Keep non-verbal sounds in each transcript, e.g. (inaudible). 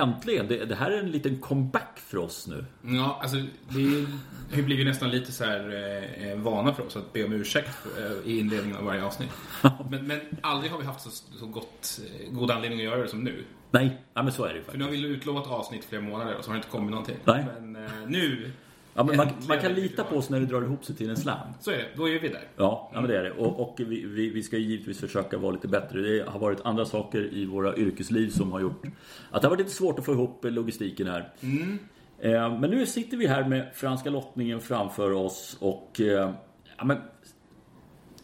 äntligen. Det, det, här är en liten comeback för oss nu. Ja, alltså det har ju blivit nästan lite så här eh, vana för oss att be om ursäkt eh, i inledningen av varje avsnitt. (laughs) men, men aldrig har vi haft så, så gott, eh, god anledning att göra det som nu. Nej, ja, men så är det ju För nu faktiskt. har vi utlovat avsnitt flera månader och så har det inte kommit någonting. Nej. Men eh, nu, Ja, man, man kan lita på oss när det drar ihop sig till en slam. Så är det, då är vi där. Ja, ja men det är det. Och, och vi, vi, vi ska givetvis försöka vara lite bättre. Det har varit andra saker i våra yrkesliv som har gjort att det har varit lite svårt att få ihop logistiken här. Eh, Men nu sitter vi här med franska lottningen framför oss och eh, ja, men,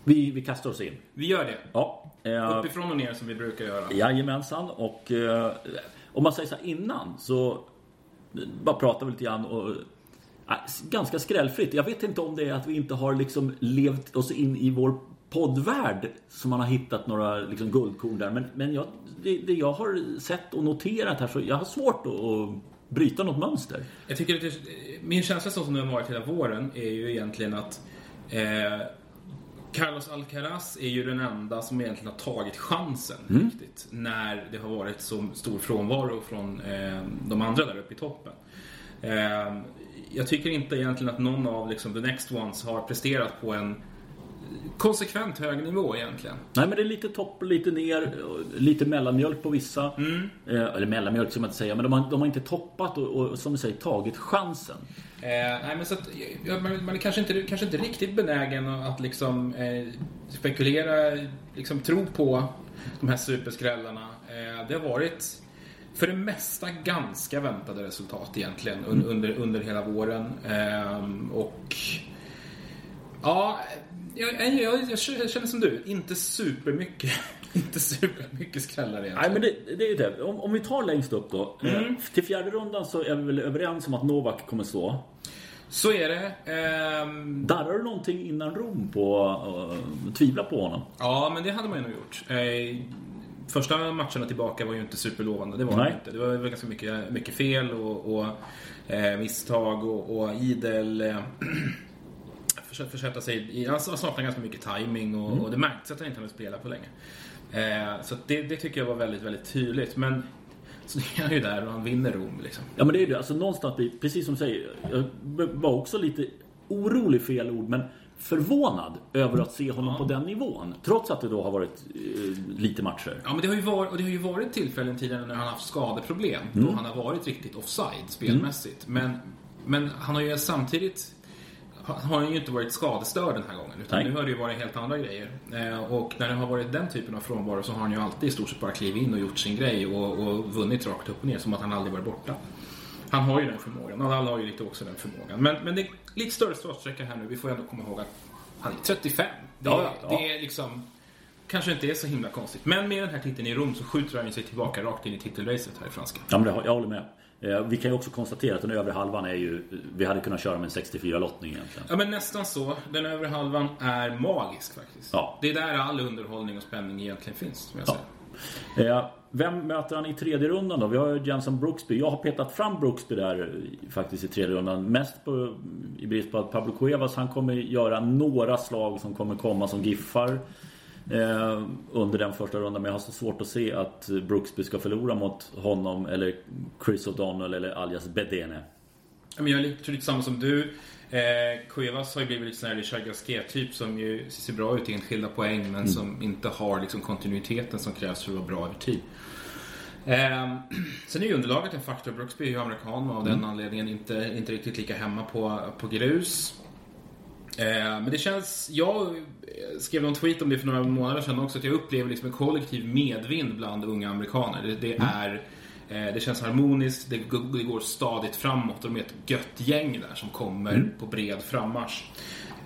vi, vi kastar oss in. Vi gör det. Ja, eh, Uppifrån och ner som vi brukar göra. Jajamensan. Och eh, om man säger så här innan så bara pratar vi lite grann och ganska skrällfritt. Jag vet inte om det är att vi inte har liksom levt oss in i vår poddvärld som man har hittat några liksom guldkorn där. Men, men jag, det, det jag har sett och noterat här så jag har svårt att, bryta något mönster. Jag tycker att det, min känsla så som den har varit hela våren är ju egentligen att eh, Carlos Alcaraz är ju den enda som egentligen har tagit chansen riktigt. När det har varit så stor frånvaro från eh, de andra där uppe i toppen. Eh, jag tycker inte egentligen att någon av liksom, the next ones har presterat på en konsekvent hög nivå egentligen. Nej men det är lite topp, lite ner, lite mellanmjölk på vissa. Mm. Eh, eller mellanmjölk ska man inte säga, men de har, de har inte toppat och, och som du säger tagit chansen. Eh, nej, men så att, ja, man, man är kanske inte, kanske inte riktigt benägen att liksom, eh, spekulera, liksom tro på de här superskrällarna. Eh, det har varit för det mesta ganska väntade resultat egentligen un, under, under hela våren. Eh, och ja, jag, jag, jag, jag känner som du, inte supermycket, (laughs) inte supermycket skrällar egentligen. Nej men det, det är ju det. Om, om vi tar längst upp då. Eh, till fjärde rundan så är vi väl överens om att Novak kommer stå. Så är det. Ehm, Darrar du någonting innan Rom på uh, tvivla på honom? Ja, men det hade man ju nog gjort. Eh, första matcherna tillbaka var ju inte superlovande. Det var Nej. det inte. Det var väl ganska mycket, mycket fel och, och eh, misstag och, och idel eh, (clears throat) försätta sig i... Han saknar ganska mycket timing och, och det märktes att han inte hade spelat på länge. Eh, så det, det tycker jag var väldigt, väldigt tydligt. Men (laughs) så är han ju där och han vinner Rom liksom. Ja men det är ju det. Alltså någonstans, precis som du säger. Jag var också lite orolig, fel ord, men förvånad över att se honom på den nivån. Trots att det då har varit eh, lite matcher. Ja, men det har ju varit, och det har ju varit tillfällen tidigare när han har haft skadeproblem. Då han har varit riktigt offside spelmässigt. Men, men han har ju samtidigt har han ju inte varit skadestörd den här gången. Utan Nej. nu har det ju varit helt andra grejer. Eh, och när det har varit den typen av frånvaro så har han ju alltid i stort sett bara klivit in och gjort sin grej och, och vunnit rakt upp och ner. Som att han aldrig varit borta. Han har ju den förmågan. Alla har ju lite också den förmågan. Men, men det är lite större startsträcka här nu. Vi får ändå komma ihåg att han är 35. Det, Ja, ja. det är liksom kanske inte är så himla konstigt. Men med den här titeln i Rom så skjuter han sig tillbaka rakt in i titelracet här i franska. Ja, men det, jag håller med. Eh, Vi kan ju också konstatera att den övre halvan är ju... Vi hade kunnat köra med en 64-lottning egentligen. Ja men nästan så. Den övre halvan är magisk faktiskt. Ja. Det är där all underhållning och spänning egentligen finns, som jag Ja. säger. Vem möter han i tredje rundan då? Vi har ju Jenson Brooksby. Jag har petat fram Brooksby där faktiskt i tredje rundan. Mest på, i brist på att Pablo Cuevas han kommer göra några slag som kommer komma som giffar. Eh, under den första rundan. Men jag har så svårt att se att Brooksby ska förlora mot honom eller Chris O'Donnell eller alias Bedene. Men jag är tror lite samma som du. Eh, Cuevas har ju blivit lite sån här Richard Gasquet-typ som ju ser bra ut i enskilda poäng men som inte har liksom kontinuiteten som krävs för att vara bra över tid. Eh, (clears throat) sen är ju underlaget en faktor. Brooksby är ju amerikan och av den anledningen inte, inte riktigt lika hemma på, på grus. Eh, men det känns... Jag skrev någon tweet om det för några månader sedan också. Att jag upplever liksom en kollektiv medvind bland unga amerikaner. Det, det är... eh, Det känns harmoniskt, det, går stadigt framåt och de är ett gött gäng där som kommer på bred frammarsch.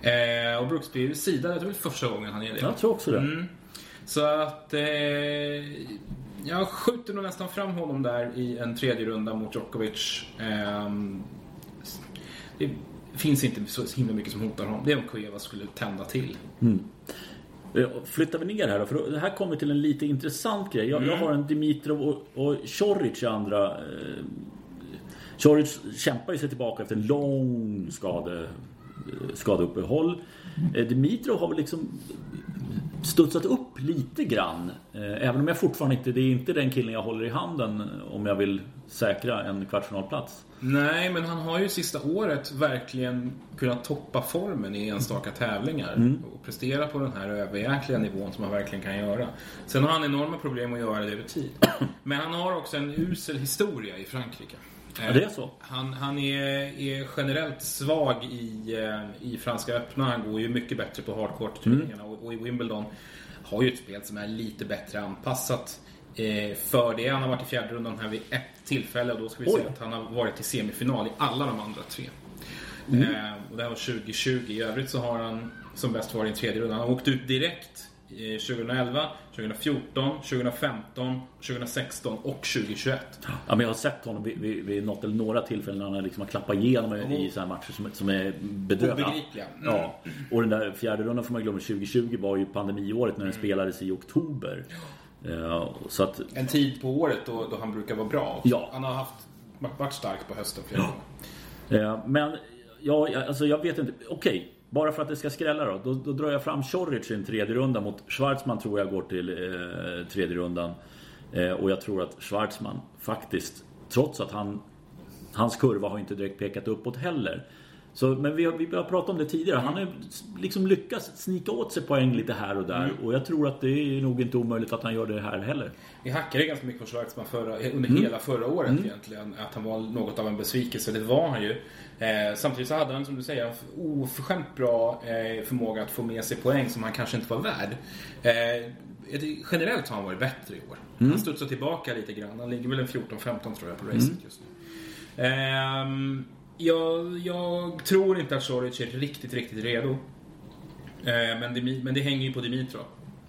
Eh, och Brooksby sidad, det är väl första gången han är det. Jag tror också det. Mm. Så att... Eh, jag skjuter nog nästan fram honom där i en tredje runda mot Djokovic. Ehm, det finns inte så himla mycket som hotar honom. Det är om Cuevas skulle tända till. Eh, Flyttar vi ner här då, för här kommer till en lite intressant grej. Jag, jag har en Dimitrov och, och Choric i andra. Eh, Choric kämpar ju sig tillbaka efter en lång skade, eh, skadeuppehåll. Eh, Dimitrov har väl liksom studsat upp lite grann. Eh, även om jag fortfarande inte, det är inte den killen jag håller i handen om jag vill säkra en kvartsfinalplats. Nej, men han har ju sista året verkligen kunnat toppa formen i enstaka tävlingar. Mm. Och prestera på den här överjäkliga nivån som han verkligen kan göra. Sen har han enorma problem att göra det över tid. (coughs) Men han har också en usel historia i Frankrike. Ja, det är så. Han, han är, är generellt svag i, eh, i Franska öppna. Han går ju mycket bättre på hardcourt-turneringarna. Och, och i Wimbledon har ju ett spel som är lite bättre anpassat eh, för det. Han har varit i fjärde rundan här vid ett tillfälle och då ska vi Oj. säga att han har varit i semifinal i alla de andra tre. Mm. Eh, och det här var 2020. I övrigt så har han som bäst varit i tredje runda. Han har åkt ut direkt eh, 2011, 2014, 2015, 2016 och 2021. Ja, men jag har sett honom vid, vid, vid något eller några tillfällen när han liksom har klappat igenom i, i sådana matcher som, som är bedrövliga. Obegripliga. Mm. Ja. Och den där fjärde rundan får man glömma 2020 var ju pandemiåret när den Mm. spelades i oktober. Ja, så att, En tid på året då, då han brukar vara bra. Ja. Han har haft, varit stark på hösten flera gånger. eh, men ja, alltså jag vet inte. Okej, bara för att det ska skrälla då. Då, då drar jag fram Choric i en tredje runda mot Schwarzman tror jag går till eh, tredje rundan. Eh, och jag tror att Schwarzman faktiskt, trots att han Hans kurva har inte direkt pekat uppåt heller. Så, men vi har, vi har pratat om det tidigare. Han har liksom lyckats snika åt sig poäng lite här och där. Och jag tror att det är nog inte omöjligt att han gör det här heller. Vi hackade ganska mycket på Schwarzman förra, under Mm. hela förra året egentligen. Att han var något av en besvikelse. Det var han ju. Eh, samtidigt så hade han, som du säger, oförskämt bra eh, förmåga att få med sig poäng som han kanske inte var värd. Eh, generellt har han varit bättre i år. Mm. Han studsar tillbaka lite grann. Han ligger väl en 14-15 tror jag på racet Mm. just nu. Jag, jag tror inte att Choric är riktigt, riktigt redo. Eh, men, det, men det hänger ju på Dimitrov.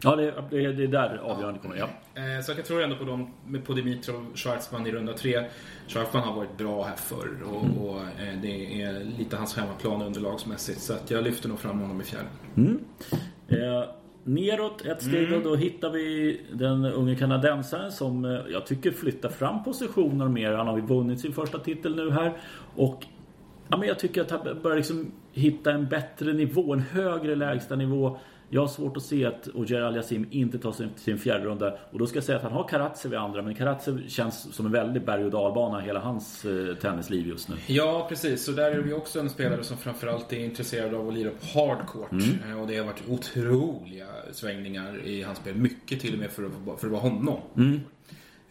Ja, det, det, det är där avgörande kommer. Ja. Eh, Så jag tror ändå på dem, på Dimitrov Schwarzman i runda tre. Schwarzman har varit bra här förr och, och eh, det är lite hans hemmaplan underlagsmässigt. Så att jag lyfter nog fram honom i fjärde. Eh, neråt ett steg Mm. och då hittar vi den unge kanadensaren som jag tycker flyttar fram positioner mer. Han har ju vunnit sin första titel nu här. Och ja, men jag tycker att han börjar liksom hitta en bättre nivå, en högre lägsta nivå. Jag har svårt att se att Ogier Aliasim inte tar till sin fjärde runda. Och då ska jag säga att han har Karatsev i andra. Men Karatsev känns som en väldig berg och dalbana hela hans eh, tennisliv just nu. Ja, precis. Så där är vi också en spelare som framförallt är intresserad av att lira på hardcourt. Eh, Och det har varit otroliga svängningar i hans spel. Mycket till och med för att, för att vara honom.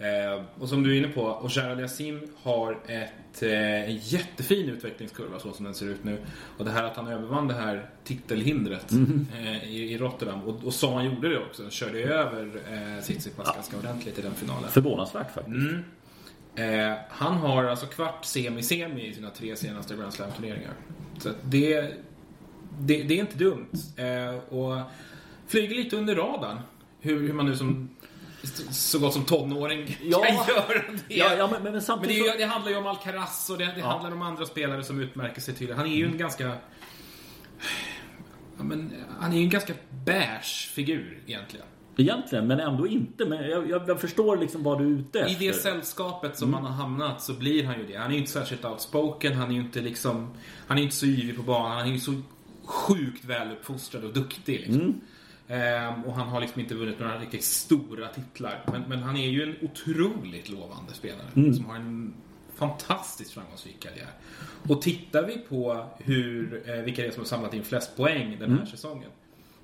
Eh, och som du är inne på, Ojar Aliasim har ett, eh, en jättefin utvecklingskurva så som den ser ut nu. Och det här att han övervann det här titelhindret eh, i, i Rotterdam. Och, och som han gjorde det också. Han körde över eh, Tsitsipas ganska ordentligt i den finalen. Förvånansvärt faktiskt. Eh, han har alltså kvart, semi, semi i sina tre senaste Grand Slam-turneringar. Så det, det, det är inte dumt. Eh, och flyger lite under radarn. Hur, hur man nu som så gott som tonåring Ja. kan göra det. Ja, ja, men, men Men det, samtidigt är, det handlar ju om Alcaraz och det, det handlar om andra spelare som utmärker sig tydligt. Han är ju en ganska... Ja, men, han är ju en ganska beige figur egentligen. Egentligen, men ändå inte. Men jag, jag, jag förstår liksom vad du är ute I efter. det sällskapet som han har hamnat så blir han ju det. Han är ju inte särskilt outspoken, han är ju inte liksom... Han är inte så yvig på banan, han är ju så sjukt väluppfostrad och duktig liksom. Ehm, och han har liksom inte vunnit några riktigt stora titlar. Men, men han är ju en otroligt lovande spelare som har en fantastiskt framgångsrik karriär. Och tittar vi på hur, eh, vilka det är som har samlat in flest poäng den här säsongen.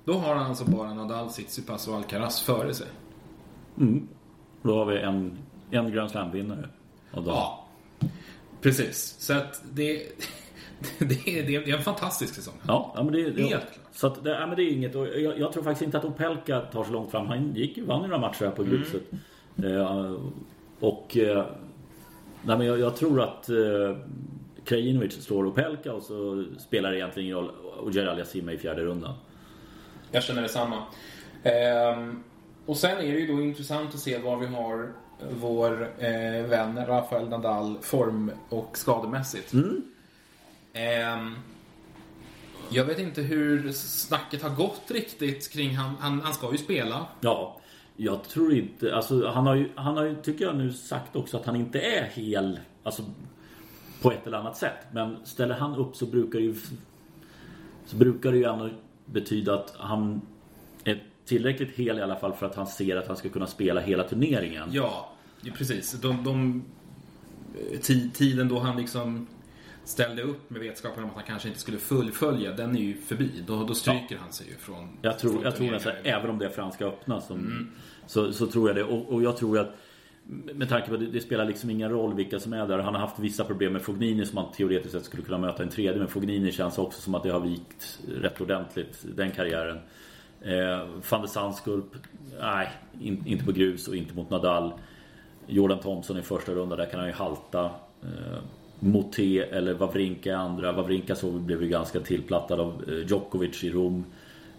Då har han alltså bara Nadal, Tsitsipas och Alcaraz före sig. Då har vi en, en Grand Slam-vinnare. Ja, precis. Så att det, (laughs) det, är, det är en fantastisk säsong. Ja, men det, det, Helt klart. Så att det, ja, men det är inget. Och jag, jag tror faktiskt inte att Opelka tar så långt fram. Han gick vann ju några matcher här på Mm. gruset. Eh, och eh, nej, men jag, jag tror att eh, Krajinovic slår Opelka och så spelar det egentligen ingen roll. Och Gerald är i fjärde rundan. Jag känner detsamma. Ehm, och sen är det ju då intressant att se var vi har vår eh, vän Rafael Nadal form och skademässigt. Ehm, jag vet inte hur snacket har gått riktigt kring han. Han, han ska ju spela. Ja, jag tror inte... Alltså, han har ju, han har ju, tycker jag nu, sagt också att han inte är hel. Alltså, på ett eller annat sätt. Men ställer han upp så brukar ju... Så brukar det ju ändå betyda att han är tillräckligt hel i alla fall för att han ser att han ska kunna spela hela turneringen. Ja, precis. De, de, ti- tiden då han liksom ställde upp med vetskapen om att han kanske inte skulle fullfölja, den är ju förbi. Då, då stryker han sig ju från Jag tror, från jag tror nästan, även om det är Franska öppna som, Mm. så, så tror jag det. Och, och jag tror att med tanke på att det, det spelar liksom ingen roll vilka som är där. Han har haft vissa problem med Fognini som han teoretiskt sett skulle kunna möta en tredje. Men Fognini känns också som att det har vikt rätt ordentligt, den karriären. Eh, Van de Sandskulp, nej, in, inte på grus och inte mot Nadal. Jordan Thompson i första runda, där kan han ju halta. Eh, Moté eller Wawrinka i andra. Wawrinka så blev ju ganska tillplattad av eh, Djokovic i Rom.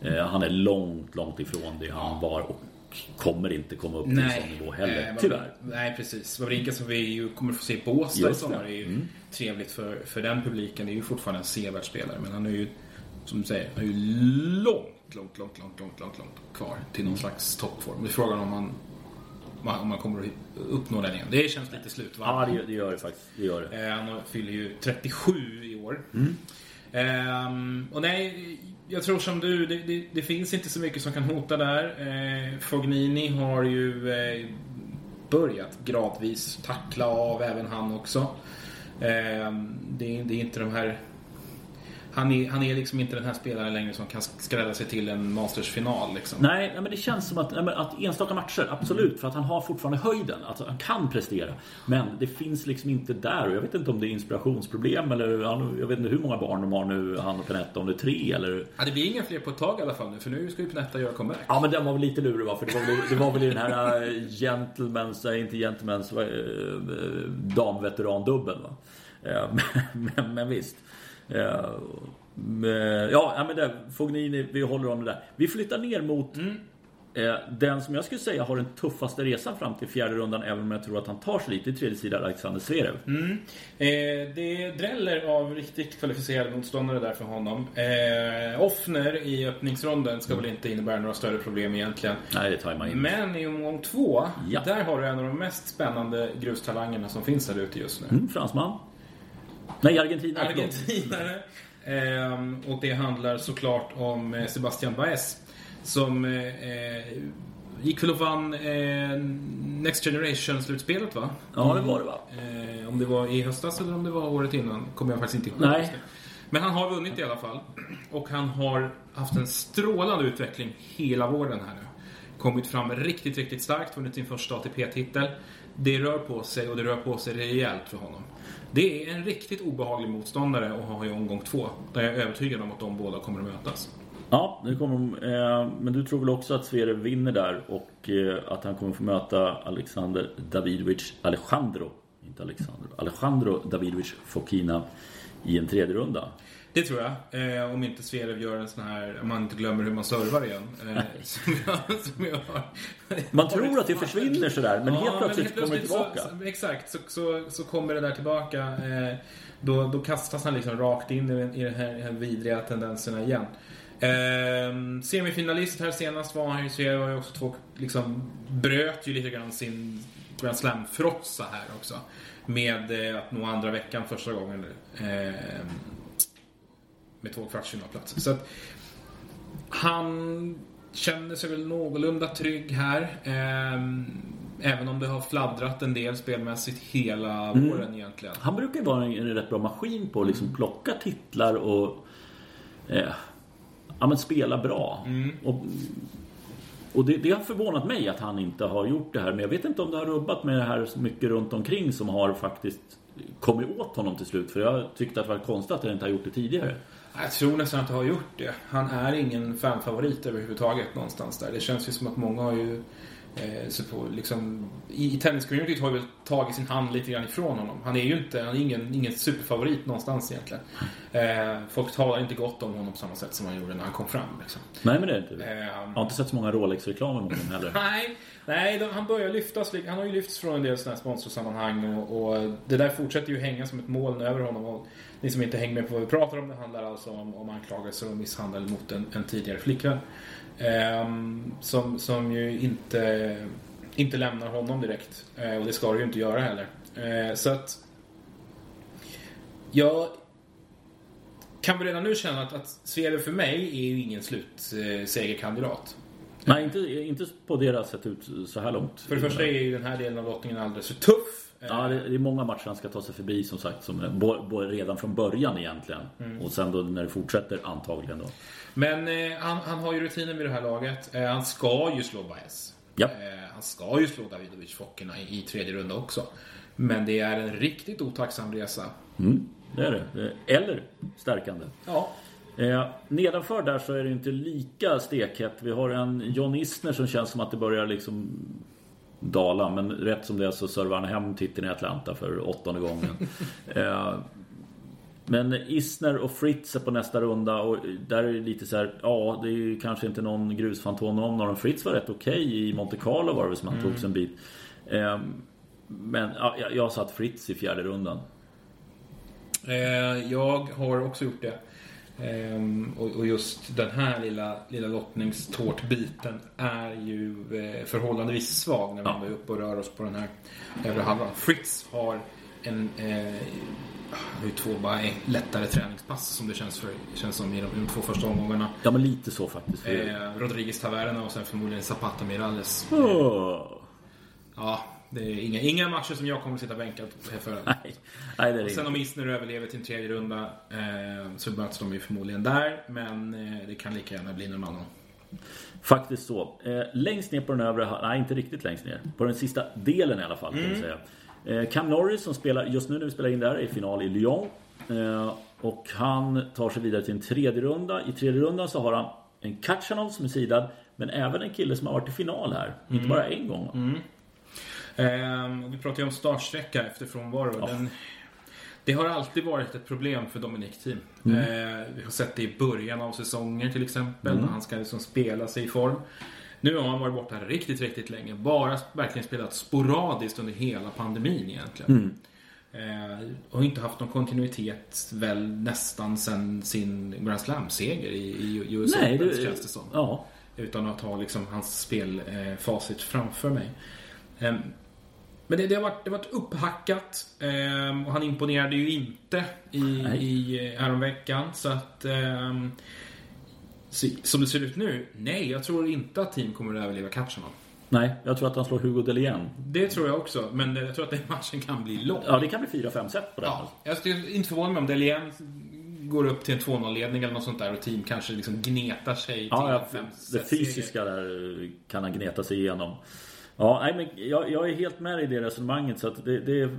Eh, han är långt, långt ifrån det han var och kommer inte komma upp till en sån nivå heller. eh, vad- Tyvärr. Nej, precis. Wawrinka som vi ju kommer få se på Båstad i sommar är ju Mm. trevligt för, för den publiken. Det är ju fortfarande en sevärd spelare, men han är ju, som du säger, han är ju långt, långt, långt, långt, långt, långt, långt kvar till någon slags toppform. Det är frågan om man, om man kommer att uppnå den igen. Det känns lite slut, va? Ja, det, det gör det faktiskt. Det gör det. Eh, Han fyller ju 37 i år. Ehm, och nej, jag tror som du, det, det, det finns inte så mycket som kan hota där. Eh, Fognini har ju eh, börjat gradvis tackla av även han också. Ehm, det, är- det är inte de här... Han är, han är liksom inte den här spelaren längre som kan skrälla sig till en Masters-final. Liksom. Nej, men det känns som att, att enstaka matcher, absolut. För att han har fortfarande höjden. Alltså, han kan prestera. Men det finns liksom inte där. Och jag vet inte om det är inspirationsproblem eller jag vet inte hur många barn de har nu, han och Penetta. Om det är tre eller... Ja, det blir inga fler på ett tag i alla fall nu, för nu ska ju Pinetta göra comeback. Ja men den var väl lite lurig va? För det var väl, det var väl i den här gentlemans, äh, inte gentlemans, äh, äh, damveterandubben va? Men, (laughs) men, men visst. Äh, men, ja, ja, men det, Fognini, vi håller om det där. Vi flyttar ner mot eh, den som jag skulle säga har den tuffaste resan fram till fjärde rundan, även om jag tror att han tar sig lite i tredje sidan, Alexander Zverev. Eh, det dräller av riktigt kvalificerade motståndare där för honom. Eh, Offner i öppningsronden ska väl inte innebära några större problem egentligen. Nej, det tajmar in. Men i omgång två, Ja. där har du en av de mest spännande grustalangerna som finns där ute just nu. Mm, fransman. Nej, Argentina. Argentinare. Ehm, och det handlar såklart om eh, Sebastian Baez. Som eh, eh, gick väl och vann eh, Next Generation-slutspelet va? Ja, det var det va? Eh, om det var i höstas eller om det var året innan kommer jag faktiskt inte ihåg. Nej. Men han har vunnit i alla fall. Och han har haft en strålande utveckling hela våren här nu. Kommit fram riktigt, riktigt starkt. Vunnit sin första ATP-titel. Det rör på sig och det rör på sig rejält för honom. Det är en riktigt obehaglig motståndare att ha i omgång två. Där jag är övertygad om att de båda kommer att mötas. Ja, det kommer de. Eh, men du tror väl också att Sverige vinner där och eh, att han kommer få möta Alexander Davidovic Alejandro, inte Alexander, Alejandro Davidovic Fokina i en tredje runda. Det tror jag. Eh, om inte Zverev gör en sån här, om man inte glömmer hur man servar igen. Eh, som jag, som jag har. Man tror att det försvinner sådär, men Ja, helt plötsligt helt kommer det tillbaka. Så, exakt, så, så, så kommer det där tillbaka. Eh, då, då kastas han liksom rakt in i, den- i de här, här vidriga tendenserna igen. Eh, semifinalist här senast var han ju, jag var ju också två, liksom, bröt ju lite grann sin Grand Slam-frotsa här också. Med eh, att nå andra veckan första gången. Eh, med två kvartsfinalplatser. Så att han känner sig väl någorlunda trygg här. Ehm, även om det har fladdrat en del spelmässigt hela våren egentligen. Han brukar ju vara en, en rätt bra maskin på att liksom plocka titlar och eh, ja, men spela bra. Och, och det, det har förvånat mig att han inte har gjort det här. Men jag vet inte om det har rubbat med det här så mycket runt omkring som har faktiskt kommit åt honom till slut. För jag tyckte att det var konstigt att han inte har gjort det tidigare. Jag tror nästan att det har gjort det. Han är ingen fanfavorit överhuvudtaget någonstans där. Det känns ju som att många har ju eh, så på, liksom, i, i tenniscommunityt har väl tagit sin hand lite grann ifrån honom. Han är ju inte, han är ingen, ingen superfavorit någonstans egentligen. Eh, folk talar inte gott om honom på samma sätt som man gjorde när han kom fram. Liksom. Nej men det är inte. Eh, Jag har inte sett så många Rolex-reklamer mot honom heller. (laughs) Nej, nej de, han börjar lyftas. Han har ju lyfts från en del sådana här sponsorsammanhang och, och det där fortsätter ju hänga som ett moln över honom. Och ni som inte hänger med på vad vi pratar om, det handlar alltså om, om anklagelser om misshandel mot en, en tidigare flickvän. Ehm, som, som ju inte, inte lämnar honom direkt. Eh, och det ska det ju inte göra heller. Eh, så att... Jag kan väl redan nu känna att, att Sverige för mig är ju ingen slutsegerkandidat. Nej, inte, inte på har sett ut så här långt. För det första är ju den här delen av lottningen alldeles för tuff. Ja, det, är många matcher han ska ta sig förbi som sagt. Som, bo- redan från början egentligen. Mm. Och sen då när det fortsätter antagligen då. Men eh, han, han har ju rutinen vid det här laget. Eh, han ska ju slå Baez. Ja. Eh, han ska ju slå Davidovic Fokina i, i tredje runda också. Men det är en riktigt otacksam resa. Mm, det är det. är- Eller stärkande. Ja. Eh, nedanför där så är det inte lika stekhett. Vi har en John Isner som känns som att det börjar liksom dala. Men rätt som det är så servar han hem titeln i Atlanta för åttonde gången. (laughs) eh, men Isner och Fritz är på nästa runda och där är det lite så här, ja det är ju kanske inte någon grusfantom någon av dem. Fritz var rätt okej i Monte Carlo var det väl som han tog sig en bit. Eh, men ja, jag- jag satt Fritz i fjärde rundan. Eh, jag har också gjort det. Ehm, och, och just den här lilla, lilla lottningstårtbiten är ju eh, förhållandevis svag när vi Ja. är uppe och rör oss på den här övre halvan. Fritz har en eh, ju två bara lättare träningspass som det känns, för, känns som i de, de två första omgångarna. Ja men lite så faktiskt. För Eh, Rodriguez Taverna och sen förmodligen Zapata Miralles. Åh. Ja, det är inga, inga matcher som jag kommer att sitta bänkad för. (laughs) Nej, nej det är det Sen om Isner överlever till en tredje runda eh, så möts de ju förmodligen där. Men eh, det kan lika gärna bli någon annan. Faktiskt så. Eh, längst ner på den övre, nej inte riktigt längst ner. På den sista delen i alla fall kan Mm. vi säga. Eh, Cam Norris som spelar, just nu när vi spelar in där, är i final i Lyon. Eh, och han tar sig vidare till en tredje runda. I tredje rundan så har han en Kachanov som är sidad. Men även en kille som har varit i final här. Mm. Inte bara en gång. Eh, och vi pratar ju om startsträcka efter frånvaro. Den, det har alltid varit ett problem för Dominic Team. Mm. Eh, vi har sett det i början av säsonger till exempel. När han ska liksom spela sig i form. Nu har han varit borta riktigt, riktigt länge. Bara verkligen spelat sporadiskt under hela pandemin egentligen. Eh, och inte haft någon kontinuitet väl nästan sen sin Grand Slam-seger i, i US Nej, Open det, känns det som. ja. Utan att ha liksom hans spelfacit framför mig. Ehm, Men det, det, har varit, det har varit upphackat ehm, och han imponerade ju inte i, Nej. i eh, häromveckan. Så att... så, som det ser ut nu, nej, jag tror inte att team kommer att överleva Katchanov. Nej, jag tror att han slår Hugo Delien. Det tror jag också, men jag tror att den matchen kan bli lång. Ja, det kan bli 4-5 set på den. Ja, jag skulle inte förvåna mig om Delien går upp till en 2-0-ledning eller något sånt där och team kanske liksom gnetar sig till Ja, ja, fem det fysiska där kan han gneta sig igenom. Ja, nej, men jag, jag är helt med i det resonemanget. Så att det, det är...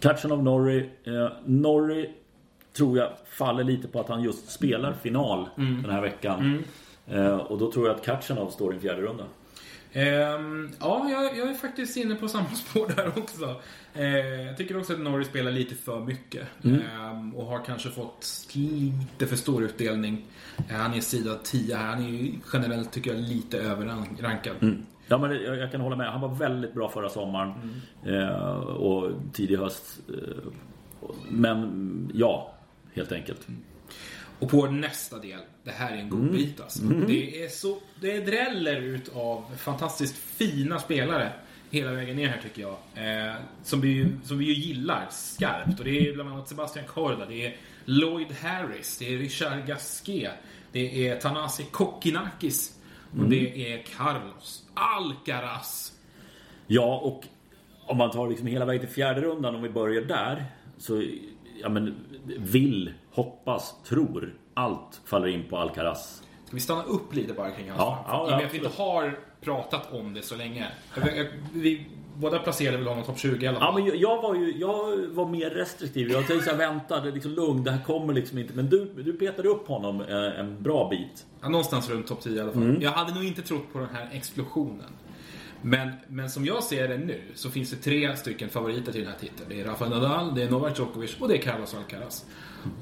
Catchen av Norrie. Eh, Norrie tror jag faller lite på att han just spelar final den här veckan. Eh, och då tror jag att Katchanov står i en fjärde runda. Ehm, ja, jag, jag är faktiskt inne på samma (laughs) spår där också. Eh, jag tycker också att Norris spelar lite för mycket. Ehm, och har kanske fått lite för stor utdelning. Eh, han är sida 10 här. Han är generellt, tycker jag, lite överrankad. Ja, men jag, jag kan hålla med. Han var väldigt bra förra sommaren eh, och tidig höst. Eh, men ja, helt enkelt. Och på nästa del, det här är en god bit alltså. Det är så, det dräller ut av fantastiskt fina spelare hela vägen ner här tycker jag. Eh, som, vi, som vi ju gillar skarpt. Och det är bland annat Sebastian Korda, det är Lloyd Harris, det är Richard Gasquet, det är Tanasi Kokkinakis och det är Carlos Alcaraz. Ja, och om man tar liksom hela vägen till fjärde rundan, om vi börjar där. Så, ja men, vill, hoppas, tror. Allt faller in på Alcaraz. Ska vi stanna upp lite bara kring hans Ja, fall? ja, I och med att vi inte har pratat om det så länge. Vi båda placerade väl honom topp 20 i alla fall. Ja, men jag, jag var ju jag var mer restriktiv. Jag tänkte såhär, vänta, det är liksom lugn, det här kommer liksom inte. Men du, du petade upp honom eh, en bra bit. Ja, någonstans runt topp 10 i alla fall. Mm. Jag hade nog inte trott på den här explosionen. Men, men som jag ser det nu så finns det tre stycken favoriter till den här titeln. Det är Rafael Nadal, det är Novak Djokovic och det är Carlos Alcaraz.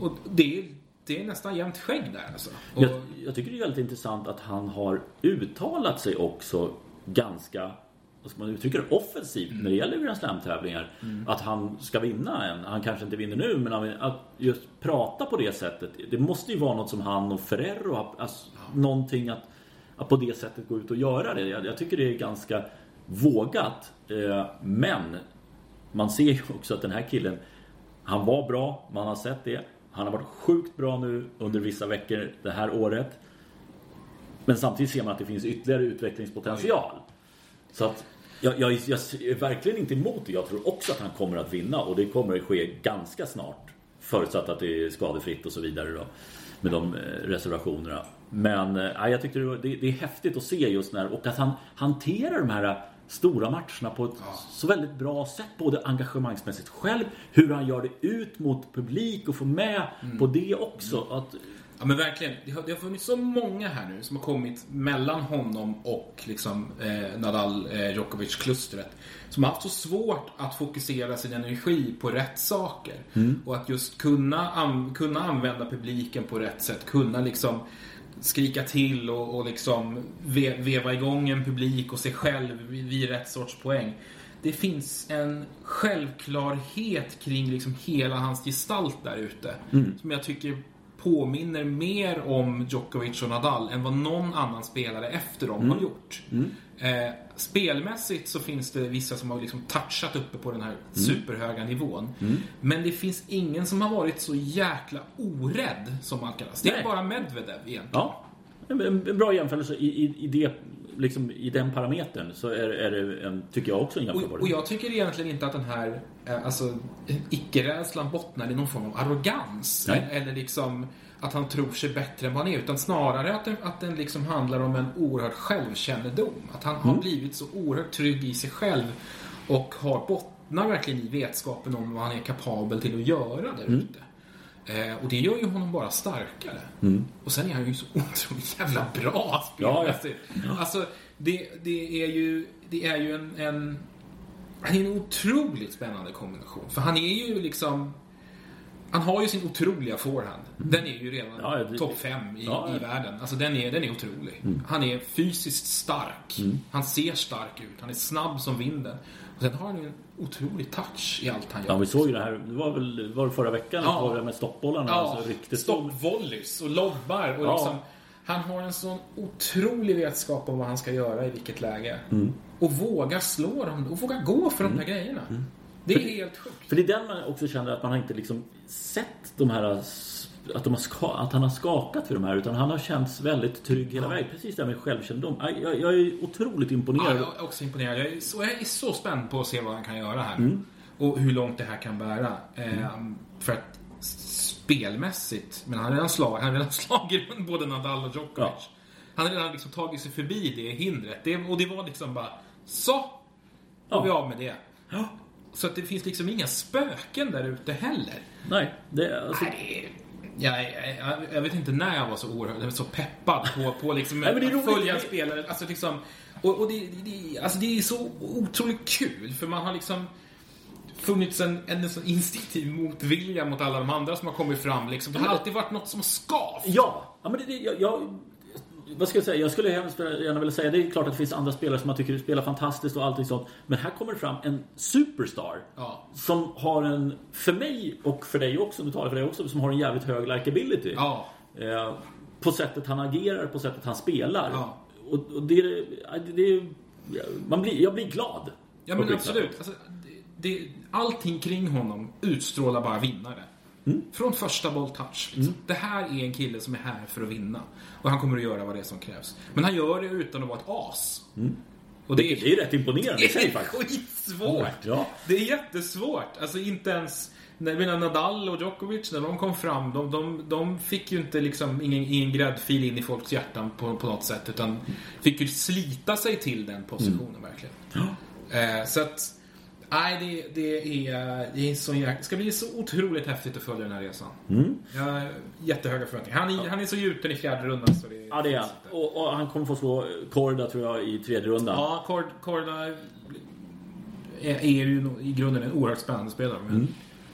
Och det är, det är nästan jämnt skägg där alltså. Och, Jag, jag tycker det är väldigt intressant att han har uttalat sig också ganska vad ska man uttrycka det, offensivt när det gäller Grand Slam-tävlingar. Att han ska vinna en. Han kanske inte vinner nu, men han, att just prata på det sättet. Det måste ju vara något som han och Ferrero har, alltså, någonting att, att på det sättet gå ut och göra det. Jag, jag tycker det är ganska vågat. Eh, men man ser ju också att den här killen, han var bra, man har sett det. Han har varit sjukt bra nu under vissa veckor det här året. Men samtidigt ser man att det finns ytterligare utvecklingspotential. Så att jag, jag, jag är verkligen inte emot det. Jag tror också att han kommer att vinna och det kommer att ske ganska snart. Förutsatt att det är skadefritt och så vidare då. Med de eh, reservationerna. Men äh, jag tyckte det, var, det, det, är häftigt att se just när och att han hanterar de här stora matcherna på ett ja. så väldigt bra sätt. Både engagemangsmässigt själv, hur han gör det ut mot publik och får med mm. på det också. Att, Ja men verkligen. Det har, det har funnits så många här nu som har kommit mellan honom och liksom, eh, Nadal eh, Djokovic-klustret. Som har haft så svårt att fokusera sin energi på rätt saker. Mm. Och att just kunna, an, kunna använda publiken på rätt sätt. Kunna liksom skrika till och, och liksom ve, veva igång en publik och sig själv vid, rätt sorts poäng. Det finns en självklarhet kring liksom hela hans gestalt där ute. Mm. Som jag tycker påminner mer om Djokovic och Nadal än vad någon annan spelare efter dem mm. har gjort. Mm. Eh, spelmässigt så finns det vissa som har liksom touchat uppe på den här mm. superhöga nivån. Mm. Men det finns ingen som har varit så jäkla orädd som Alcaraz. Det är Nej. bara Medvedev egentligen. Ja. En bra jämförelse i, i, i det liksom, i den parametern så är, är det en, tycker jag också en jämförelse. Och, och jag tycker egentligen inte att den här eh, alltså, icke-rädslan bottnar i någon form av arrogans. Nej. Eller liksom att han tror sig bättre än vad han är. Utan snarare att den, att den liksom handlar om en oerhörd självkännedom. Att han mm. har blivit så oerhört trygg i sig själv och har bottnar verkligen i vetskapen om vad han är kapabel till att göra där mm. Eh, och det gör ju honom bara starkare. Mm. Och sen är han ju så otroligt jävla bra spelmässigt. Ja, ja. Alltså, det, det, är ju, det är ju en, en... Han är en otroligt spännande kombination. För han är ju liksom... Han har ju sin otroliga forehand. Mm. Den är ju redan ja, topp 5 i, ja, i världen. Alltså den är, den är otrolig. Mm. Han är fysiskt stark. Mm. Han ser stark ut. Han är snabb som vinden. Sen har han ju en otrolig touch i allt han gör. Ja, vi såg ju det här. Det var väl var det förra veckan? Ja. Var det med stoppbollarna? Ja, alltså, stoppvolleys och lobbar. Och ja. liksom, han har en sån otrolig vetskap om vad han ska göra i vilket läge. Mm. Och vågar slå dem och vågar gå för mm. de här grejerna. Mm. Det är helt sjukt. För det är den man också känner att man har inte liksom sett de här att, de ska, att han har skakat för de här utan han har känts väldigt trygg hela ja. vägen. Precis det här med självkännedom. Jag, jag, är otroligt imponerad. Ja, jag är också imponerad. Jag är, så, jag är så spänd på att se vad han kan göra här. Mm. Och hur långt det här kan bära. Mm. Ehm, för att spelmässigt, men han har redan, slag, han har redan (laughs) slagit både Nadal och Djokovic. Ja. Han har redan liksom tagit sig förbi det hindret. Det, och det var liksom bara, så! Ja. vi av med det. Ja. Så att det finns liksom inga spöken där ute heller. Nej, det, alltså... Nej, jag, jag, jag, vet inte när jag var så oerhört så peppad på, på liksom Nej, att följa en spelare. Alltså liksom, och, och det, det, alltså det är så otroligt kul för man har liksom funnits en, en, en instinktiv motvilja mot alla de andra som har kommit fram. Liksom. Det har alltid varit något som skavt. Ja, ja men det, jag, jag vad ska jag säga? Jag skulle gärna vilja säga, det är klart att det finns andra spelare som man tycker spelar fantastiskt och allting sånt. Men här kommer det fram en superstar. Ja. Som har en, för mig och för dig också, du talar för dig också, som har en jävligt hög likability. Ja. Eh, på sättet han agerar, på sättet han spelar. Ja. Och, och det, det, det, man blir, jag blir glad. Ja men absolut. Alltså, det, allting kring honom utstrålar bara vinnare. Mm. Från första boll touch. Liksom. Mm. Det här är en kille som är här för att vinna. Och han kommer att göra vad det är som krävs. Men han gör det utan att vara ett as. Mm. Och det, är, det är rätt imponerande (laughs) Det är skitsvårt. Ja. Det är jättesvårt. Alltså inte ens... När Nadal och Djokovic, när de kom fram, de, de, de fick ju inte liksom ingen, ingen gräddfil in i folks hjärtan på, på något sätt. Utan fick ju slita sig till den positionen mm. verkligen. Eh, så att Nej, det, det, är, det, är så, det ska bli så otroligt häftigt att följa den här resan. Mm. Jag har jättehöga förväntningar. Han är, han är så gjuten i fjärde rundan så det Ja, det är han. Och, och, han kommer få slå Korda tror jag i tredje rundan. Ja, Cord, Korda är, är ju i grunden en oerhört spännande spelare. Men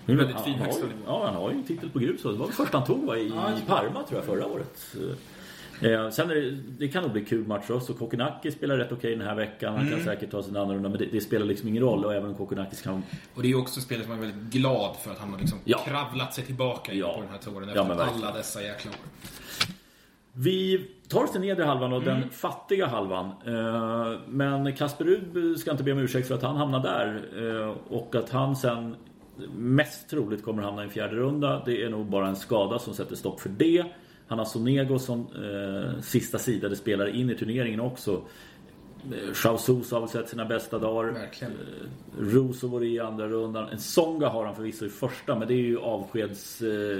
mm. väldigt fin högsta nivå. Ja, han har ju en titel på grus. Det var första han tog var i, ja, i Parma tror jag förra året. Eh, sen det, det, kan nog bli kul match också. Kokonaki spelar rätt okej okay den här veckan. Han mm. kan säkert ta sin andra runda. Men det, det, spelar liksom ingen roll. Och även Kokonakis kan... Och det är ju också spelare som är väldigt glad för att han har liksom ja. kravlat sig tillbaka ja. på den här touren. Efter ja, alla dessa jäkla år. Vi tar oss till nedre halvan och mm. den fattiga halvan. Eh, men Kasper Rud ska inte be om ursäkt för att han hamnar där. Eh, och att han sen mest troligt kommer hamna i en fjärde runda. Det är nog bara en skada som sätter stopp för det. Han har Sonego som eh, sista sidade spelare in i turneringen också. Chao Sousa har väl sett sina bästa dagar. Verkligen. Eh, Russo var i andra rundan. En Songa har han förvisso i första, men det är ju avskeds... Eh,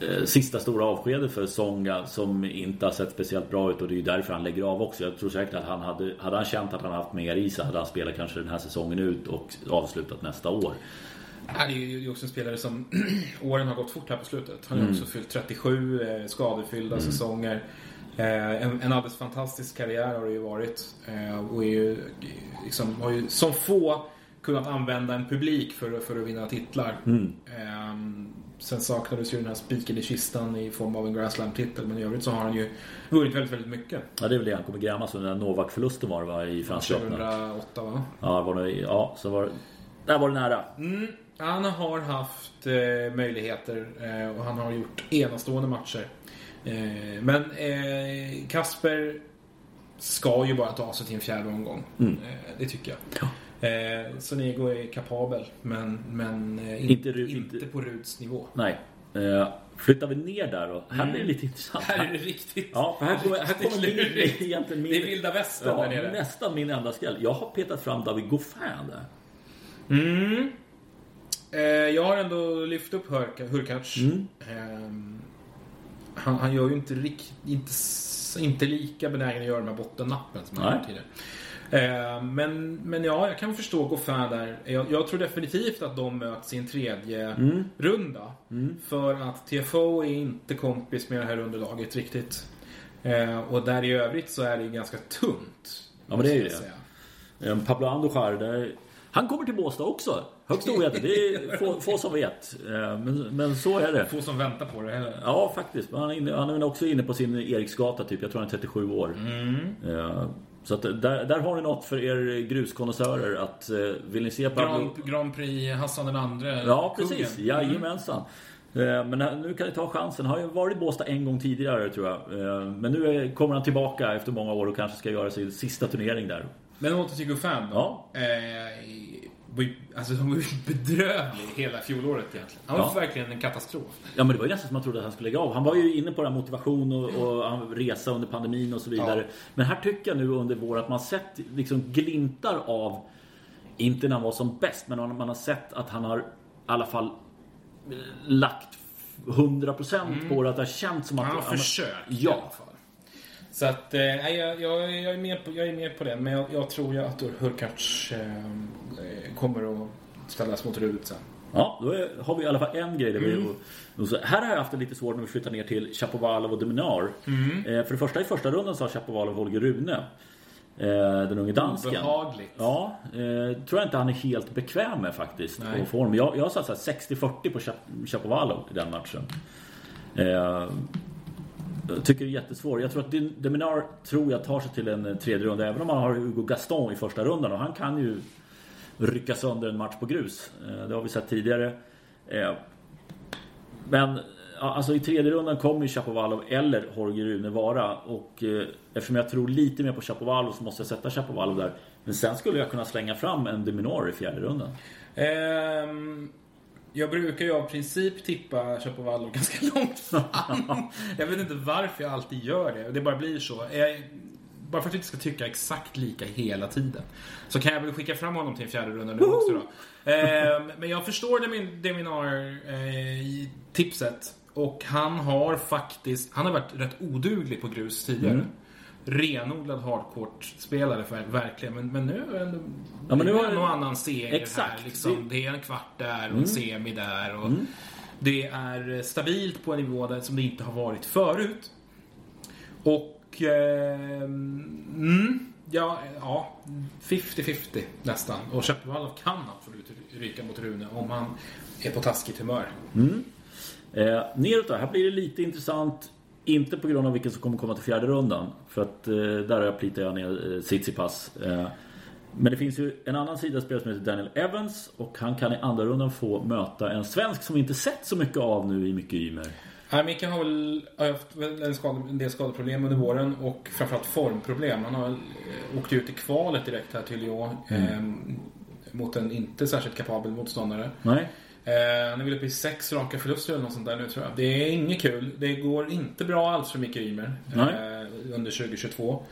eh, sista stora avskedet för Songa som inte har sett speciellt bra ut och det är ju därför han lägger av också. Jag tror säkert att han hade, hade han känt att han haft mer i sig hade han spelat kanske den här säsongen ut och avslutat nästa år. Ja, det är ju också en spelare som (clears throat) åren har gått fort här på slutet. Han har Mm. också fyllt 37 eh, skadefyllda säsonger. Eh, en, en alldeles fantastisk karriär har det ju varit. Eh, och är ju, liksom, har ju som få kunnat använda en publik för, för att vinna titlar. Mm. Eh, sen saknades ju den här spiken i kistan i form av en Grand Slam-titel. Men i övrigt så har han ju vunnit väldigt, väldigt mycket. Ja, det är väl det han kommer grämas under. Novak-förlusten var det va, i Franska öppna? 2008 va? Ja, var det, ja, så var det, där var det nära. Mm, han har haft eh, möjligheter eh, och han har gjort enastående matcher. Eh, men eh, Kasper ska ju bara ta sig till en fjärde omgång. Mm. Eh, det tycker jag. Eh, Sonego är kapabel, men, men eh, in, Inte inte, inte- på Ruds nivå. Nej. Eh, flyttar vi ner där då. Här blir det lite intressant. Här är det riktigt. Ja, för här kommer, här kommer min, Det egentligen min, är vilda västern ja, där nere. nästan min enda skräll. Jag har petat fram David Goffin där. Mm. Eh, jag har ändå lyft upp Hurka- Hurkacz. Mm. Ehm, han, han gör ju inte, rikt, inte, inte lika benägen att göra de här bottennappen som han gjort tidigare. Ehm, men, men ja, jag kan förstå Goffin där. Jag, jag tror definitivt att de möts i en tredje Mm. runda. För att TFO är inte kompis med det här underlaget riktigt. Ehm, och där i övrigt så är det ju ganska tunt. Ja, men det är ju det. säga. Eh, Pablo Andujar, där, han kommer till Båstad också. Högst ovettigt. Det är få, få som vet. Eh, Men, men så är det. Få som väntar på det. Eller? Ja, faktiskt. Men Han är, inne, han är också inne på sin Eriksgata typ. Jag tror han är 37 år. Eh, Så att där, där har ni något för er gruskonnässörer att eh, vill ni se Pablo... Grand, Grand Prix Hassan den andre. Ja, kungen. precis. Jajamensan. Eh, Men nu kan ni ta chansen. Han har ju varit i Båstad en gång tidigare tror jag. Men nu kommer han tillbaka efter många år och kanske ska göra sin sista turnering där. Men åter till Goffin då. Ja. Eh, alltså han var ju (laughs) bedrövlig hela fjolåret egentligen. Han var Ja. verkligen en katastrof. Ja men det var ju nästan som man trodde att han skulle lägga av. Han var ju inne på det här motivation och, och resa under pandemin och så vidare. Ja. Men här tycker jag nu under vår att man sett liksom glimtar av, inte när han var som bäst, men man har sett att han har i alla fall lagt 100% på det. Att det har känts som att... Han har ja, försökt i Ja. alla fall. Så att, eh, jag, jag, jag, är med på, jag är med på det. Men jag, jag tror ju att Hurkacz eh, kommer att ställas mot Rud sen. Ja, då är, har vi i alla fall en grej. Där vi, och, så, här har jag haft det lite svårt när vi flyttar ner till Chapovalov och Deminar. Eh, för det första i första rundan sa Chapovalov Holger Rune. Eh, den unge dansken. Behagligt. Ja, eh, tror jag inte han är helt bekväm med faktiskt. Nej. På form. Jag, jag sa så här 60-40 på Chap- Chapovalov i den matchen. Eh, jag tycker det är jättesvårt. Jag tror att Deminar tror jag tar sig till en eh, tredje runda. Även om man har Hugo Gaston i första rundan. Och han kan ju rycka sönder en match på grus. Eh, det har vi sett tidigare. Eh, men alltså i tredje rundan kommer ju Chapovalov eller Jorge Rune vara. Och eftersom jag tror lite mer på Chapovalov så måste jag sätta Chapovalov där. Men sen skulle jag kunna slänga fram en Deminar i fjärde rundan. Um jag brukar ju av princip tippa Chapovalov (laughs) ganska långt fram. jag vet inte varför jag alltid gör det. Det bara blir så. Jag, bara för att vi inte ska tycka exakt lika hela tiden. Så kan jag väl skicka fram honom till en fjärde runda nu också då. Ehm, men jag förstår Deminar-tipset. Eh, och han har faktiskt, han har varit rätt oduglig på grus tidigare. Mm. Renodlad hardcourt-spelare för, verkligen. Men, men nu är det Ja, men nu har- en och annan seger Exakt. här. Liksom. Det är en kvart där och en semi där. Och Det är stabilt på en nivå där, som det inte har varit förut. Och... Eh, mm, ja, ja, 50-50 nästan. Och Chapovalov kan absolut ryka mot Rune om han är på taskigt humör. Eh, neråt då, här blir det lite intressant. Inte på grund av vilken som kommer komma till fjärde rundan. För att eh, där plitar jag ner eh, Tsitsipas. Eh, men det finns ju en annan sida spelare som heter Daniel Evans. Och han kan i andra rundan få möta en svensk som vi inte sett så mycket av nu i mycket Ymer. Nej, Micke har väl har haft en, skade, en del skadeproblem under våren och framförallt formproblem. Han har eh, åkt ut i kvalet direkt här till Lyon. Eh, mot en inte särskilt kapabel motståndare. Nej? Eh, han är väl uppe i sex raka förluster eller något sånt där nu tror jag. Det är inget kul. Det går inte bra alls för Micke Ymer eh, under 2022.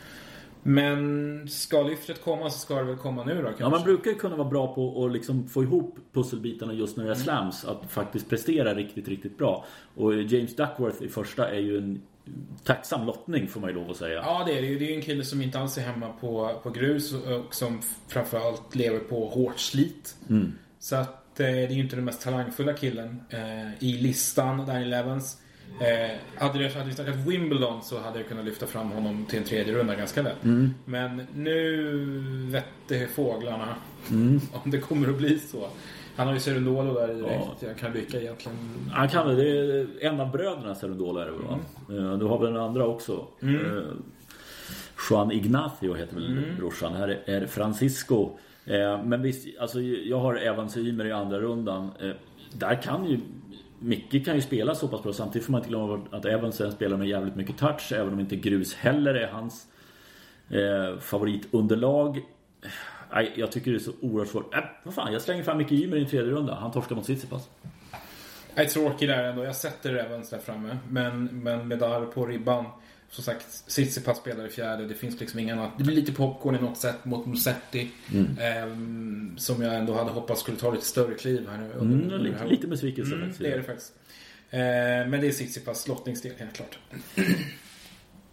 Men ska lyftet komma så ska det väl komma nu då kanske? Ja, man brukar ju kunna vara bra på att liksom få ihop pusselbitarna just när det är slams. Att faktiskt prestera riktigt, riktigt bra. Och James Duckworth i första är ju en tacksam lottning får man ju lov att säga. Ja, det är det ju. Det är ju en kille som inte alls är hemma på, på grus och som framförallt lever på hårt slit. Mm. Så att det är ju inte den mest talangfulla killen eh, i listan, Daniel Evans. Eh, hade, det, hade vi snackat Wimbledon så hade jag kunnat lyfta fram honom till en tredje runda ganska lätt. Mm. Men nu vette fåglarna Mm. (laughs) om det kommer att bli så. Han har ju Cerundolo där direkt. Ja. Jag kan lycka egentligen. Han kan väl, det är en av bröderna Cerundolo är det väl va? Eh, Du har väl den andra också. Eh, Juan Ignacio heter väl brorsan. Här är- är Francisco. Eh, Men visst, alltså jag har Evans och Ymer i andra rundan. Eh, Där kan ju Micke kan ju spela så pass bra. Samtidigt får man inte glömma att Evans spelar med jävligt mycket touch. Även om inte grus heller är hans eh, favoritunderlag. Nej, jag tycker det är så oerhört svårt. Äh, vad fan, jag slänger fram Micke Ymer i en tredje runda. Han torskar mot Tsitsipas. Jag är tråkig där ändå. Jag sätter Evans där framme. Men, men med Darr på ribban. Som sagt, Tsitsipas spelar i fjärde. Det finns liksom ingen annat. Det blir lite popcorn i något sätt mot Musetti. Ehm, som jag ändå hade hoppats skulle ta lite större kliv här nu. under- Mm, under det lite, här lite besvikelse Mm, faktiskt. det är det faktiskt. Eh, men det är Tsitsipas lottningsdel helt klart. (clears throat)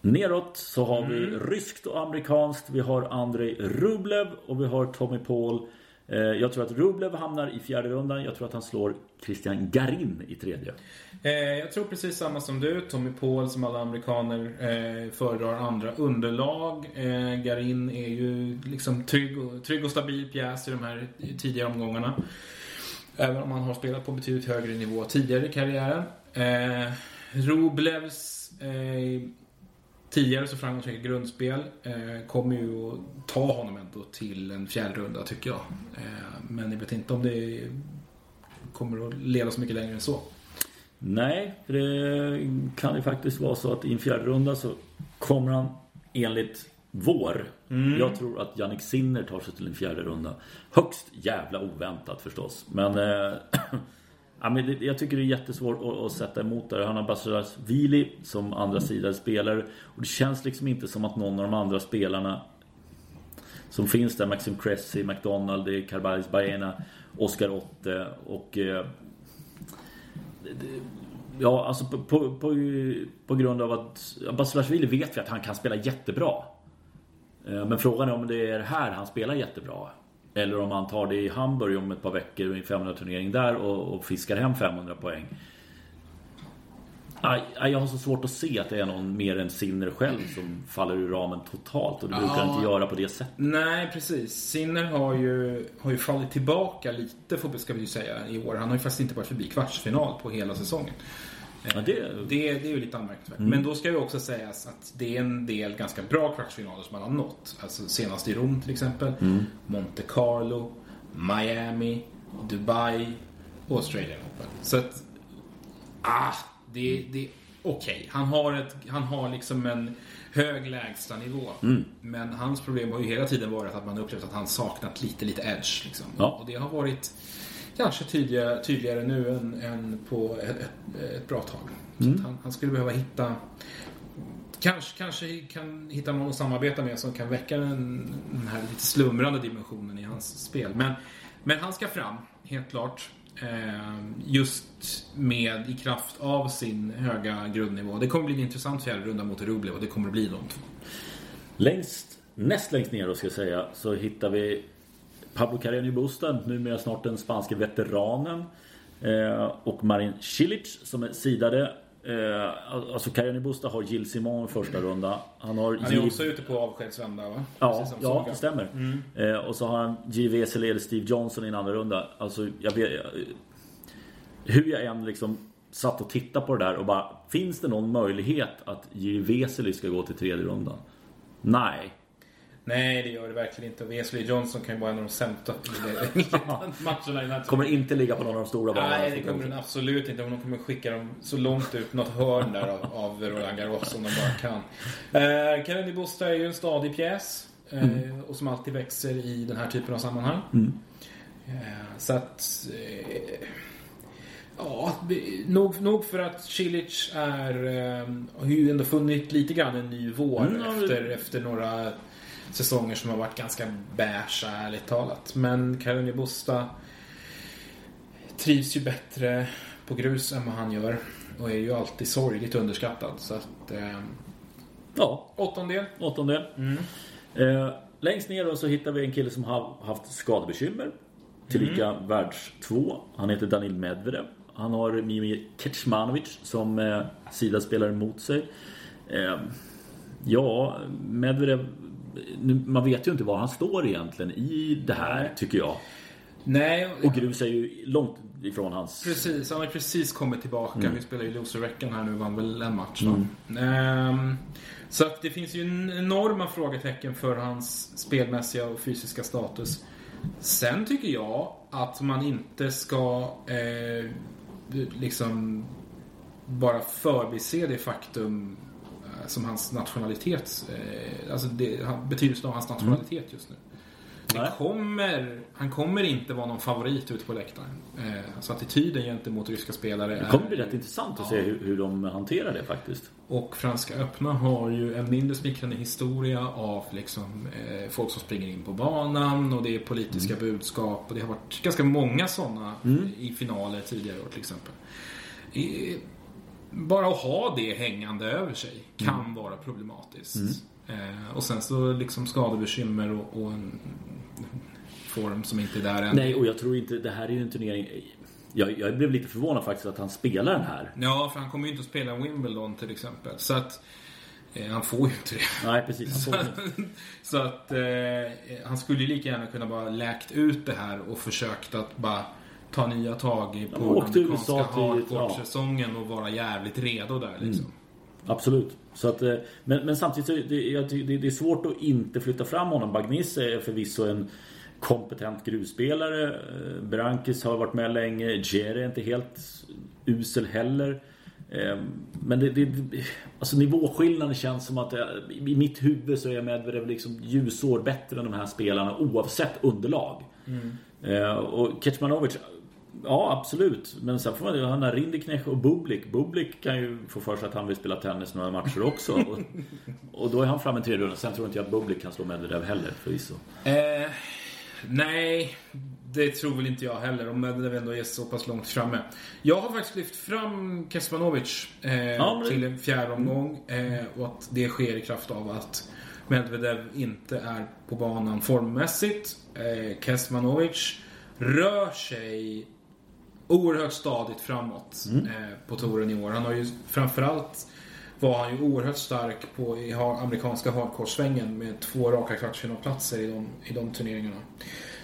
Neråt så har vi Mm. ryskt och amerikanskt. Vi har Andrei Rublev och vi har Tommy Paul. Eh, jag tror att Rublev hamnar i fjärde rundan. Jag tror att han slår Christian Garin i tredje. Eh, jag tror precis samma som du. Tommy Paul som alla amerikaner eh, föredrar andra underlag. Garin är ju liksom trygg och, trygg och stabil pjäs i de här tidiga omgångarna. Även om han har spelat på betydligt högre nivå tidigare i karriären. Rublevs tidigare så framgångsrika grundspel eh, kommer ju att ta honom ändå till en fjärde runda tycker jag. Eh, men jag vet inte om det kommer att leda så mycket längre än så. Nej, för det kan ju faktiskt vara så att i en fjärde runda så kommer han enligt vår. Mm. Jag tror att Jannik Sinner tar sig till en fjärde runda. Högst jävla oväntat förstås. Men, eh, (clears throat) ja, men det, jag tycker det är jättesvårt att, att sätta emot där. Han har Basilas Vili som andra sidan spelare. Och det känns liksom inte som att någon av de andra spelarna som finns där, Maxim Cressy, McDonald, det Baena, Oscar Otte och eh, Ja, alltså på, på, på, på grund av att Basilashvili vet vi att han kan spela jättebra. Eh, Men frågan är om det är här han spelar jättebra. Eller om han tar det i Hamburg om ett par veckor i en 500-turnering där och, och fiskar hem 500 poäng. Aj, aj, Jag har så svårt att se att det är någon mer än Sinner själv som faller ur ramen totalt. Och det brukar Ja. inte göra på det sättet. Nej, precis. Sinner har ju, har ju fallit tillbaka lite, ska vi ju säga, i år. Han har ju faktiskt inte varit förbi kvartsfinal på hela säsongen. Ja, det, Det, det är ju lite anmärkningsvärt. Mm. Men då ska ju också sägas att det är en del ganska bra kvartsfinaler som han har nått. Alltså senast i Rom till exempel. Mm. Monte Carlo, Miami, Dubai och Australian Open. Så att... Ah, det, det är okej. Han har ett, han har liksom en hög lägstanivå. Mm. Men hans problem har ju hela tiden varit att man upplevt att han saknat lite, lite edge. Liksom. Ja. Och det har varit kanske tydligare, tydligare nu än, än på ett, ett, ett bra tag. Att han, han skulle behöva hitta Kanske, kanske kan hitta någon att samarbeta med som kan väcka den, den här lite slumrande dimensionen i hans spel. Men, men han ska fram, helt klart. Eh, just med i kraft av sin höga grundnivå. Det kommer bli en intressant fjärde runda mot Rublev och det kommer bli de två. Längst, näst längst ner då ska jag säga så hittar vi Pablo Carreño Busta, numera snart den spanske veteranen. Eh, och Marin Cilic som är sidade. Eh, alltså Carreño Busta har Gilles Simon i första runda. Han har Han är Gilles- också ute på avskedsvända va? Ja, ja det stämmer. Eh, och så har han J. Vesely eller Steve Johnson i en andra runda. Alltså, jag vet, jag, hur jag än liksom satt och tittade på det där och bara Finns det någon möjlighet att J. Vesely ska gå till tredje rundan? Nej. Nej, det gör det verkligen inte. Wesley Johnson kan ju vara en av de sämsta (laughs) matcherna i den här Kommer inte ligga på någon av de stora banorna. Nej, det kommer den absolut inte. De kommer skicka dem så långt ut något hörn där av, av Roland Garros som de bara kan. Eh, Kennedy Busta är ju en stadig pjäs. Eh, Och som alltid växer i den här typen av sammanhang. Eh, så att... Eh, Ja, nog, nog för att Cilic är, eh, har ju ändå funnit lite grann en ny vår Mm, ja, efter, det- efter några säsonger som har varit ganska beiga, ärligt talat. Men Karolina Busta trivs ju bättre på grus än vad han gör. Och är ju alltid sorgligt underskattad. Så att, eh, Ja, åttondel. åttondel. Eh, längst ner då så hittar vi en kille som har haft skadebekymmer. Tillika världs två. Han heter Danil Medvedev. Han har Mimi Kecmanovic som eh, sidaspelare mot sig. Eh, ja, Medvedev... Man vet ju inte var han står egentligen i det här, tycker jag. Nej, Och grus är ju långt ifrån hans... Precis, han har precis kommit tillbaka. Mm. Vi spelar ju loser-veckan här nu, vann väl en match va? Ehm, så att det finns ju en enorma frågetecken för hans spelmässiga och fysiska status. Sen tycker jag att man inte ska eh, liksom bara förbise det faktum som hans nationalitet, eh, alltså det, han- betydelsen av hans nationalitet just nu. Nej. kommer, han kommer inte vara någon favorit ute på läktaren. Eh, så attityden gentemot ryska spelare Det kommer är... bli rätt intressant att Ja. se hur, hur de hanterar det faktiskt. Och Franska öppna har ju en mindre smickrande historia av liksom, eh, folk som springer in på banan och det är politiska budskap. Och det har varit ganska många sådana i finaler tidigare år till exempel. Bara att ha det hängande över sig kan vara problematiskt. Eh, och sen så liksom skadebekymmer och, och en form som inte är där än. Nej, och jag tror inte... Det här är ju en turnering... Jag, jag blev lite förvånad faktiskt att han spelar den här. Ja, för han kommer ju inte att spela Wimbledon till exempel. Så att eh, han får ju inte det. Nej, precis. Inte. (laughs) Så att eh, han skulle ju lika gärna kunna bara läkt ut det här och försökt att bara ta nya tag i Ja, på USA amerikanska till- hardcourt-säsongen och vara jävligt redo där liksom. Absolut. Så att, eh, men, men samtidigt så är det, det, det är svårt att inte flytta fram honom. Bagnis är förvisso en kompetent grusspelare. Eh, Berankis har varit med länge. Jere är inte helt usel heller. Eh, Men det, det, alltså nivåskillnaden känns som att i mitt huvud så är Medvedev liksom ljusår bättre än de här spelarna oavsett underlag. Eh, Och Kecmanovic Ja, absolut. Men sen får man ju han har Rindiknech och Bublik. Bublik kan ju få för sig att han vill spela tennis några matcher också. (laughs) Och, och då är han framme i tredje rundan. Sen tror inte jag att Bublik kan slå Medvedev heller förvisso. Eh, nej, det tror väl inte jag heller. Om Medvedev ändå är så pass långt framme. Jag har faktiskt lyft fram Kesmanovic eh, Ja, men- till en fjärde omgång. Eh, och att det sker i kraft av att Medvedev inte är på banan formmässigt. Eh, Kesmanovic rör sig oerhört stadigt framåt eh, på touren i år. Han har ju framförallt var han ju oerhört stark på i amerikanska hardcore-svängen med två raka kvartsfinalplatser i de, i de turneringarna.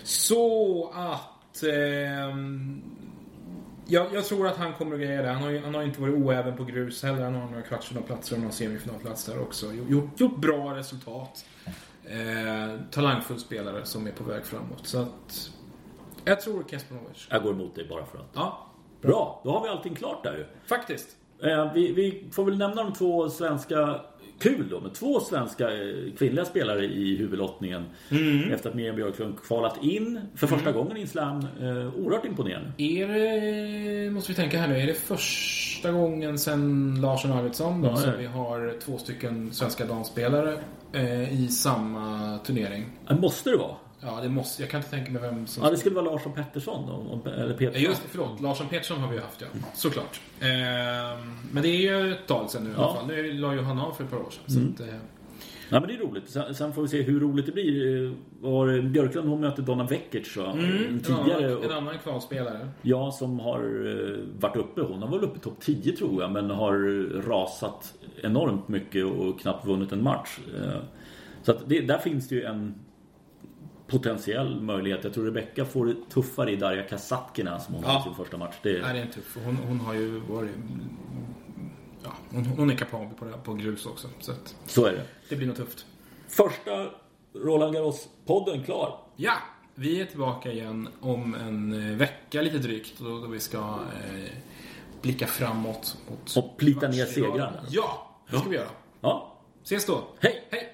Så att... ehm, jag, jag tror att han kommer att greja det. Han har ju han har inte varit oäven på grus heller. Han har några kvartsfinalplatser och några semifinalplatser också. Gjort, gjort bra resultat. Eh, talangfull spelare som är på väg framåt. Så att... Jag tror Kespanovic. Jag går emot dig bara för att. Ja, Bra, då har vi allting klart där ju. faktiskt. Eh, vi, vi får väl nämna de två svenska Kul då med två svenska eh, kvinnliga spelare i huvudlottningen. Efter att Miriam Björklund kvalat in för första gången i en slam. Eh, oerhört imponerande. Är det, måste vi tänka här nu, är det första gången sen Larsson Arvidsson då, Ja, som vi har två stycken svenska damspelare eh, i samma turnering? Eh, måste det vara? Ja, det måste, jag kan inte tänka mig vem som... Ja, det skulle vara Larsson Pettersson då, om- eller Ja, Petersson. just det, förlåt. Larsson Petersson har vi ju haft, ja. Såklart. Eh, men det är ju ett tag sedan nu i Ja. alla fall. Nu la ju han av för ett par år sedan. Så att, eh, Ja, men det är roligt. Sen, sen får vi se hur roligt det blir. Eh, Var Björklund hon mötte Donna Vekic va? mm, tidigare. en, annan, en annan kvalspelare. Ja, som har eh, varit uppe. Hon har varit uppe i topp 10 tror jag. Men har rasat enormt mycket och knappt vunnit en match. Eh, Så att det, där finns det ju en potentiell möjlighet. Jag tror Rebecca får det tuffare i Darja Kasatkina som hon Ja. ja. sin första match. Det, Nej, det är en tuff. Hon, hon har ju varit... Ja, hon, hon är kapabel på, det, på grus också. Så att så är det. det blir nog tufft. Första Roland Garros-podden klar. Ja, vi är tillbaka igen om en eh, vecka lite drygt. Då, då vi ska eh, blicka framåt. Mot Och plita ner segrarna. Ja, det ska vi göra. Ja, Ses då. hej! Hej!